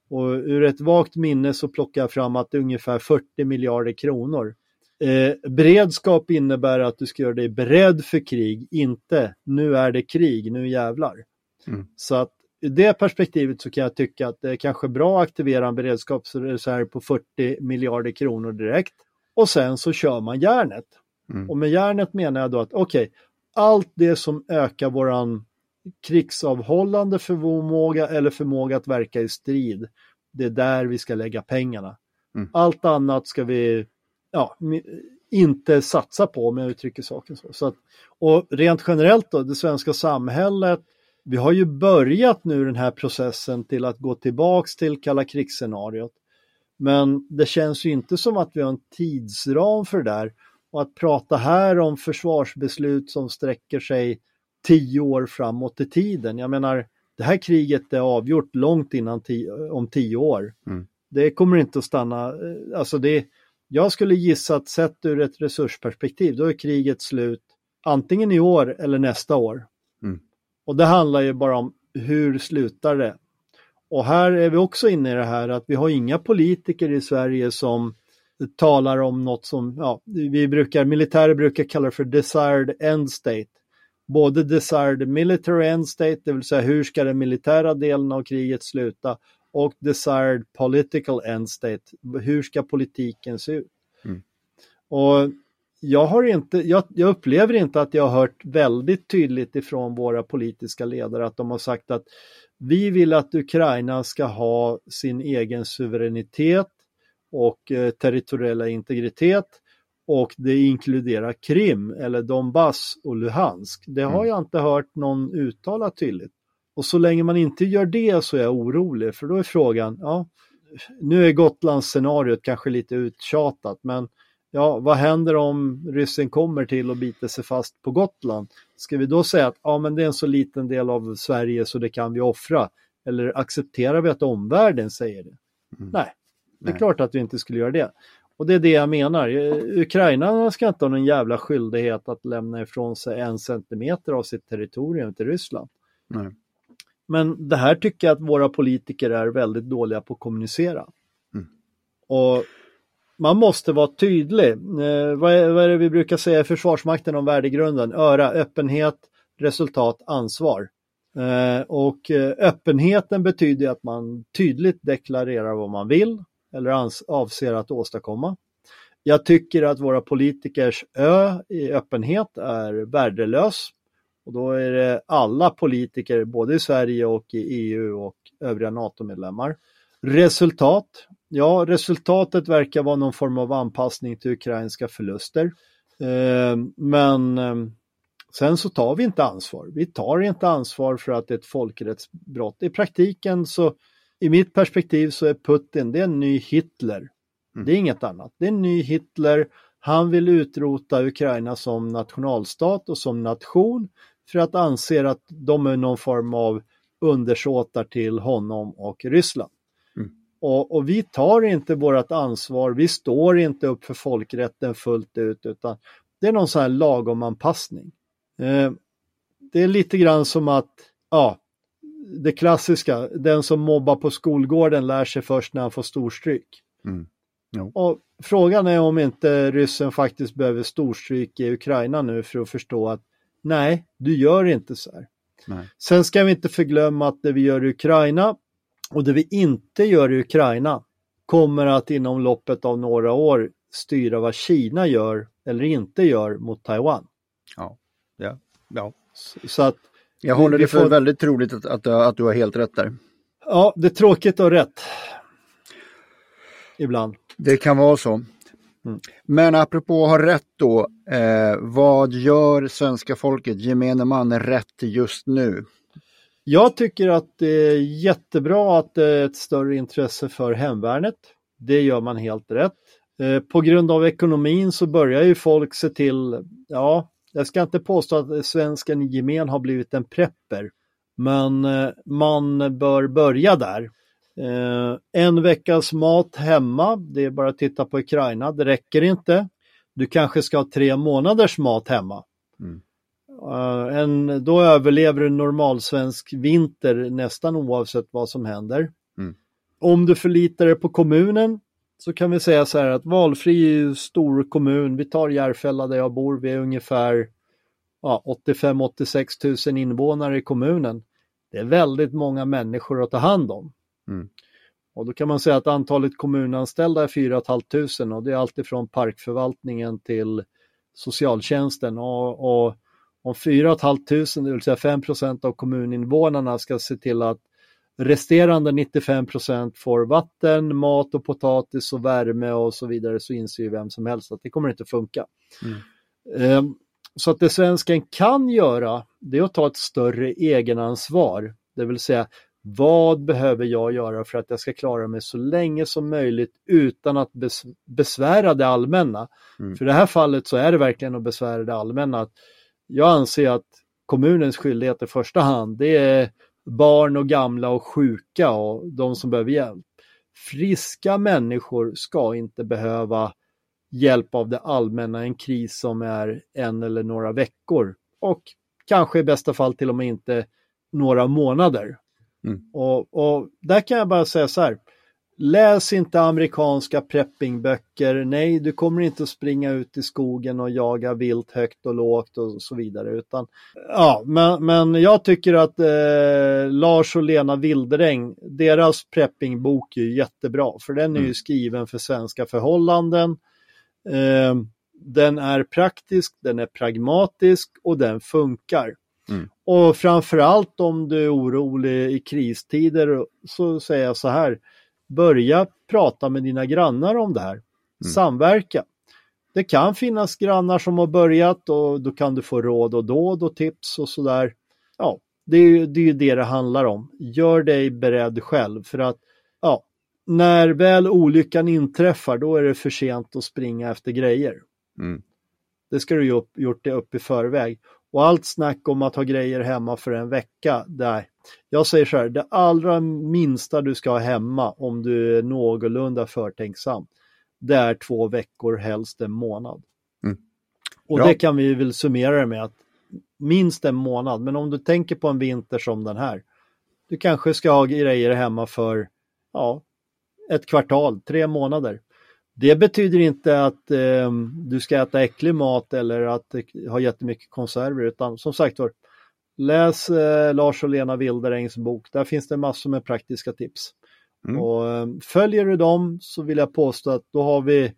Speaker 3: och ur ett vagt minne så plockar jag fram att det är ungefär 40 miljarder kronor. Eh, beredskap innebär att du ska göra dig beredd för krig, inte nu är det krig, nu jävlar. Mm. Så att i det perspektivet så kan jag tycka att det är kanske bra att aktivera en beredskapsreserv på 40 miljarder kronor direkt. Och sen så kör man järnet. Mm. Och med järnet menar jag då att okej, okay, allt det som ökar våran krigsavhållande förmåga eller förmåga att verka i strid. Det är där vi ska lägga pengarna. Mm. Allt annat ska vi ja, inte satsa på om jag uttrycker saken så. så att, och rent generellt då, det svenska samhället, vi har ju börjat nu den här processen till att gå tillbaks till kalla krigsscenariot. Men det känns ju inte som att vi har en tidsram för det där. Och att prata här om försvarsbeslut som sträcker sig tio år framåt i tiden. Jag menar, det här kriget är avgjort långt innan tio, om tio år.
Speaker 2: Mm.
Speaker 3: Det kommer inte att stanna, eh, alltså det, jag skulle gissa att sett ur ett resursperspektiv, då är kriget slut antingen i år eller nästa år.
Speaker 2: Mm.
Speaker 3: Och det handlar ju bara om hur slutar det? Och här är vi också inne i det här att vi har inga politiker i Sverige som talar om något som, ja, vi brukar, militärer brukar kalla det för desired end state. Både desired military end state, det vill säga hur ska den militära delen av kriget sluta, och desired political end state, hur ska politiken se ut?
Speaker 2: Mm.
Speaker 3: Och jag, har inte, jag, jag, upplever inte att jag har hört väldigt tydligt ifrån våra politiska ledare att de har sagt att vi vill att Ukraina ska ha sin egen suveränitet och eh, territoriella integritet och det inkluderar Krim eller Donbass och Luhansk. Det har
Speaker 2: Mm.
Speaker 3: jag inte hört någon uttala tydligt. Och så länge man inte gör det så är jag orolig för då är frågan, ja, nu är Gotlands scenariot kanske lite uttjatat men ja, vad händer om ryssen kommer till och biter sig fast på Gotland? Ska vi då säga att ja, men det är en så liten del av Sverige så det kan vi offra? Eller accepterar vi att omvärlden säger det?
Speaker 2: Mm.
Speaker 3: Nej, det är
Speaker 2: Nej.
Speaker 3: klart att vi inte skulle göra det. Och det är det jag menar. Ukraina ska inte ha någon jävla skyldighet att lämna ifrån sig en centimeter av sitt territorium till Ryssland.
Speaker 2: Nej.
Speaker 3: Men det här tycker jag att våra politiker är väldigt dåliga på att kommunicera.
Speaker 2: Mm.
Speaker 3: Och man måste vara tydlig. Eh, vad, är, vad är det vi brukar säga i Försvarsmakten om värdegrunden? Öra, öppenhet, resultat, ansvar. Eh, och eh, öppenheten betyder att man tydligt deklarerar vad man vill eller avser att åstadkomma. Jag tycker att våra politikers ö i öppenhet är värdelös. Och då är det alla politiker, både i Sverige och i EU och övriga NATO-medlemmar. Resultat. Ja, resultatet verkar vara någon form av anpassning till ukrainska förluster. Ehm, men ehm, sen så tar vi inte ansvar. Vi tar inte ansvar för att det är ett folkrättsbrott. I praktiken så, i mitt perspektiv så är Putin, det är en ny Hitler. Det är inget annat. Det är en ny Hitler. Han vill utrota Ukraina som nationalstat och som nation för att anser att de är någon form av undersåtar till honom och Ryssland.
Speaker 2: Mm.
Speaker 3: Och, och vi tar inte vårt ansvar, vi står inte upp för folkrätten fullt ut utan det är någon sån här lagom anpassning. Eh, det är lite grann som att, ja, det klassiska, den som mobbar på skolgården lär sig först när han får storstryk.
Speaker 2: Mm. Jo.
Speaker 3: Och frågan är om inte ryssen faktiskt behöver storstryk i Ukraina nu för att förstå att nej, du gör inte så här.
Speaker 2: Nej.
Speaker 3: Sen ska vi inte förglömma att det vi gör i Ukraina och det vi inte gör i Ukraina kommer att inom loppet av några år styra vad Kina gör eller inte gör mot Taiwan.
Speaker 2: Ja. Ja. ja.
Speaker 3: Så att,
Speaker 2: Jag håller det för
Speaker 3: får-
Speaker 2: väldigt troligt att, att, att du har helt rätt där.
Speaker 3: ja, det är tråkigt och rätt. Ibland.
Speaker 2: Det kan vara så.
Speaker 3: Mm.
Speaker 2: Men apropå att ha rätt då, eh, vad gör svenska folket, gemene man, rätt just nu?
Speaker 3: Jag tycker att det är jättebra att det är ett större intresse för hemvärnet. Det gör man helt rätt. Eh, På grund av ekonomin så börjar ju folk se till, ja, jag ska inte påstå att svensken i gemen har blivit en prepper, men eh, man bör börja där. Eh, En veckas mat hemma, det är bara att titta på Ukraina, det räcker inte. Du kanske ska ha tre månaders mat hemma. Eh, en, då överlever en normalsvensk vinter nästan oavsett vad som händer.
Speaker 2: Mm.
Speaker 3: Om du förlitar dig på kommunen så kan vi säga så här att valfri stor kommun. Vi tar Järfälla där jag bor. Vi är ungefär ja, 85-86 000 invånare i kommunen. Det är väldigt många människor att ta hand om.
Speaker 2: Mm.
Speaker 3: Och då kan man säga att antalet kommunanställda är 4 500 och det är alltifrån parkförvaltningen till socialtjänsten. Och, och om 4 500, det vill säga 5 av kommuninvånarna ska se till att resterande 95% får vatten, mat och potatis och värme och så vidare så inser ju vem som helst att det kommer inte funka. Ehm, Så att det svensken kan göra det är att ta ett större egenansvar. Det vill säga vad behöver jag göra för att jag ska klara mig så länge som möjligt utan att bes- besvära det allmänna.
Speaker 2: Mm.
Speaker 3: För i det här fallet så är det verkligen att besvära det allmänna. Jag anser att kommunens skyldighet i första hand. Det är barn och gamla och sjuka och de som behöver hjälp. Friska människor ska inte behöva hjälp av det allmänna, en kris som är en eller några veckor och kanske i bästa fall till och med inte några månader.
Speaker 2: Mm.
Speaker 3: Och, och där kan jag bara säga så här, läs inte amerikanska preppingböcker, nej du kommer inte att springa ut i skogen och jaga vilt högt och lågt och så vidare. Utan, ja, men, men jag tycker att eh, Lars och Lena Wilderäng, deras preppingbok är jättebra för den är ju
Speaker 2: Mm.
Speaker 3: skriven för svenska förhållanden. Eh, den är praktisk, den är pragmatisk och den funkar.
Speaker 2: Mm.
Speaker 3: Och framförallt om du är orolig i kristider så säger jag så här, börja prata med dina grannar om det här. Samverka. Det kan finnas grannar som har börjat och då kan du få råd och dåd och tips och sådär. Ja, det är ju det, är ju det det handlar om. Gör dig beredd själv för att ja, när väl olyckan inträffar då är det för sent att springa efter grejer.
Speaker 2: Mm.
Speaker 3: Det ska du ju upp, gjort det upp i förväg. Och allt snack om att ha grejer hemma för en vecka, där. Jag säger så här, det allra minsta du ska ha hemma om du är någorlunda förtänksam, det är två veckor, helst en månad.
Speaker 2: Mm.
Speaker 3: Och det kan vi väl summera det med att minst en månad, men om du tänker på en vinter som den här, du kanske ska ha grejer hemma för ja, ett kvartal, tre månader. Det betyder inte att eh, du ska äta äcklig mat eller att eh, ha jättemycket konserver utan som sagt var, läs eh, Lars och Lena Wilderängs bok. Där finns det massor med praktiska tips.
Speaker 2: Mm.
Speaker 3: Och eh, följer du dem så vill jag påstå att då har vi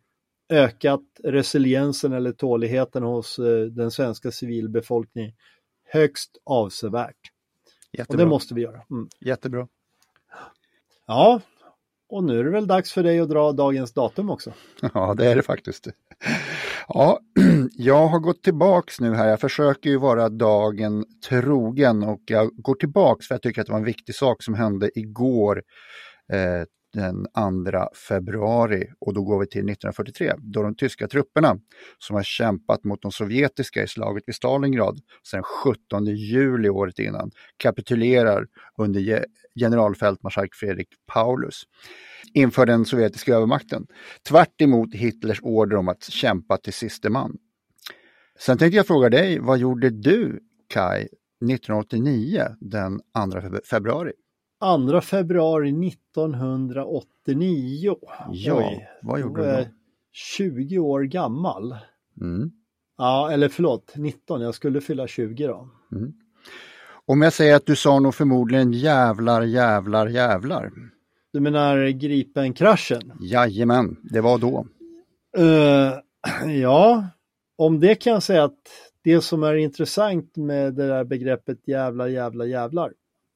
Speaker 3: ökat resiliensen eller tåligheten hos eh, den svenska civilbefolkningen högst avsevärt. Och
Speaker 2: Jättebra.
Speaker 3: det måste vi göra. Mm.
Speaker 2: Jättebra.
Speaker 3: Ja, och nu är det väl dags för dig att dra dagens datum också.
Speaker 2: Ja, det är det faktiskt. Ja, jag har gått tillbaks nu här. Jag försöker ju vara dagen trogen och jag går tillbaks för jag tycker att det var en viktig sak som hände igår eh, den 2 februari och då går vi till 1943 då de tyska trupperna som har kämpat mot de sovjetiska i slaget vid Stalingrad sedan 17 juli året innan kapitulerar under generalfältmarskalk Fredrik Paulus inför den sovjetiska övermakten. Tvärt emot Hitlers order om att kämpa till siste man. Sen tänkte jag fråga dig, vad gjorde du Kai 1989 den 2 feb- februari?
Speaker 3: 2 februari 1989.
Speaker 2: Ja,
Speaker 3: Oj,
Speaker 2: vad gjorde du då?
Speaker 3: jag 20 år gammal.
Speaker 2: Mm.
Speaker 3: Ja, eller förlåt, 19. Jag skulle fylla 20 då.
Speaker 2: Om jag säger att du sa nog förmodligen jävlar, jävlar, jävlar.
Speaker 3: Du menar Gripen-kraschen?
Speaker 2: Jajamän, det var då.
Speaker 3: Eh, ja, om det kan jag säga att det som är intressant med det där begreppet jävlar, jävlar, jävlar.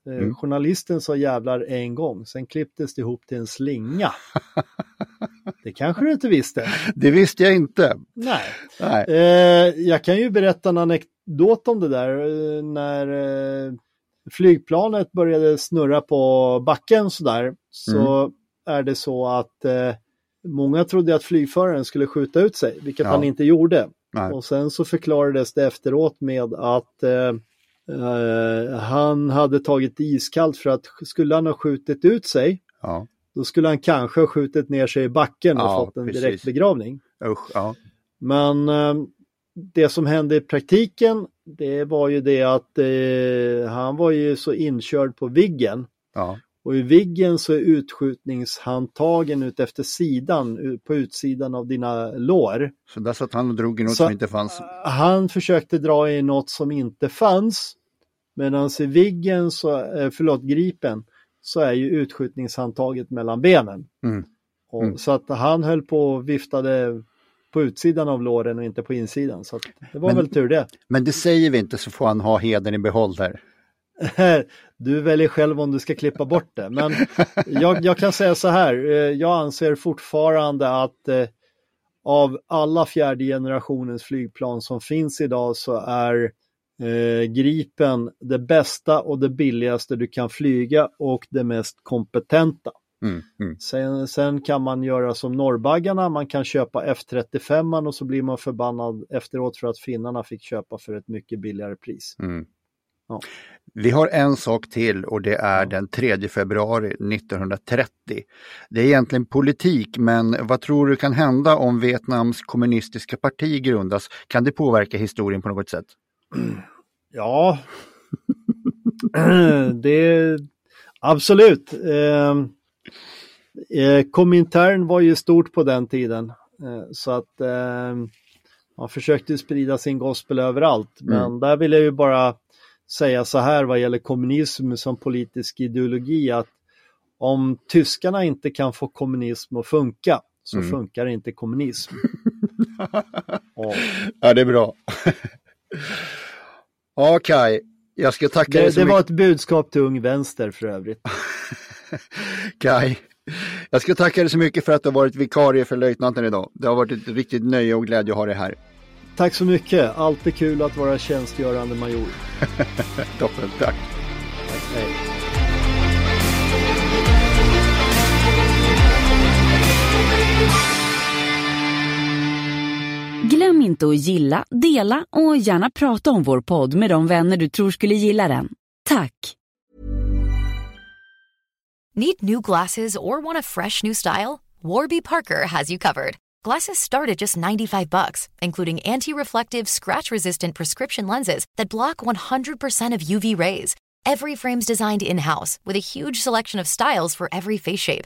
Speaker 3: eh,
Speaker 2: Mm.
Speaker 3: Journalisten sa jävlar en gång, sen klipptes det ihop till en slinga. det kanske du inte visste?
Speaker 2: Det visste jag inte.
Speaker 3: Nej.
Speaker 2: Nej.
Speaker 3: Eh, jag kan ju berätta en anekdot om det där. Eh, när eh, flygplanet började snurra på backen sådär så är det så att många trodde att flygföraren skulle skjuta ut sig, vilket
Speaker 2: Ja.
Speaker 3: han inte gjorde.
Speaker 2: Nej.
Speaker 3: Och sen så förklarades det efteråt med att han hade tagit iskallt för att skulle han ha skjutit ut sig
Speaker 2: Ja,
Speaker 3: då skulle han kanske ha skjutit ner sig i backen och
Speaker 2: Ja,
Speaker 3: fått en
Speaker 2: precis.
Speaker 3: direkt begravning.
Speaker 2: usch. Ja.
Speaker 3: Men eh, det som hände i praktiken, det var ju det att eh, han var ju så inkörd på viggen.
Speaker 2: Ja.
Speaker 3: Och i viggen så är utskjutningshandtagen ut efter sidan, på utsidan av dina lår.
Speaker 2: Så där satt han och drog i något
Speaker 3: Så-
Speaker 2: som inte fanns.
Speaker 3: Han försökte dra i något som inte fanns. Medan i viggen, så, eh, förlåt, gripen, så är ju utskjutningshandtaget mellan benen.
Speaker 2: Mm.
Speaker 3: Och,
Speaker 2: Mm.
Speaker 3: Så att han höll på och viftade på utsidan av låren och inte på insidan. Så det var
Speaker 2: Men-
Speaker 3: väl tur det.
Speaker 2: Men det säger vi inte så får han ha heden i behåll där.
Speaker 3: Du väljer själv om du ska klippa bort det. Men jag, jag kan säga så här, eh, jag anser fortfarande att eh, av alla fjärde generationens flygplan som finns idag så är eh, Gripen det bästa och det billigaste du kan flyga och det mest kompetenta.
Speaker 2: Mm. Mm.
Speaker 3: Sen, sen kan man göra som norrbaggarna, man kan köpa F35 och så blir man förbannad efteråt för att finnarna fick köpa för ett mycket billigare pris.
Speaker 2: Mm.
Speaker 3: Ja.
Speaker 2: Vi har en sak till och det är den 3 februari 1930. Det är egentligen politik, men vad tror du kan hända om Vietnams kommunistiska parti grundas? Kan det påverka historien på något sätt?
Speaker 3: Ja, det absolut. Eh, eh, Komintern var ju stort på den tiden eh, så att eh, man försökte sprida sin gospel överallt. Men
Speaker 2: Mm.
Speaker 3: där vill jag ju bara säga så här vad gäller kommunism som politisk ideologi att om tyskarna inte kan få kommunism att funka så
Speaker 2: Mm.
Speaker 3: funkar inte kommunism. Ja.
Speaker 2: Ja, det är bra. Okej, jag ska tacka dig
Speaker 3: Det,
Speaker 2: så
Speaker 3: det var
Speaker 2: mycket.
Speaker 3: ett budskap till Ung Vänster för övrigt.
Speaker 2: Kai. Jag ska tacka dig så mycket för att du har varit vikarie för löjtnanten idag. Det har varit ett riktigt nöje och glädje att ha dig här.
Speaker 3: Tack så mycket, alltid kul att vara tjänstgörande major.
Speaker 2: Toppen. Tack,
Speaker 1: Glöm inte att gilla, dela och gärna prata om vår podd med de vänner du tror skulle gilla den. Tack!
Speaker 5: Need new glasses or want a fresh new style? Warby Parker has you covered. Glasses start at just 95 bucks, including anti-reflective, scratch-resistant prescription lenses that block 100% of UV rays. Every frame's designed in-house with a huge selection of styles for every face shape.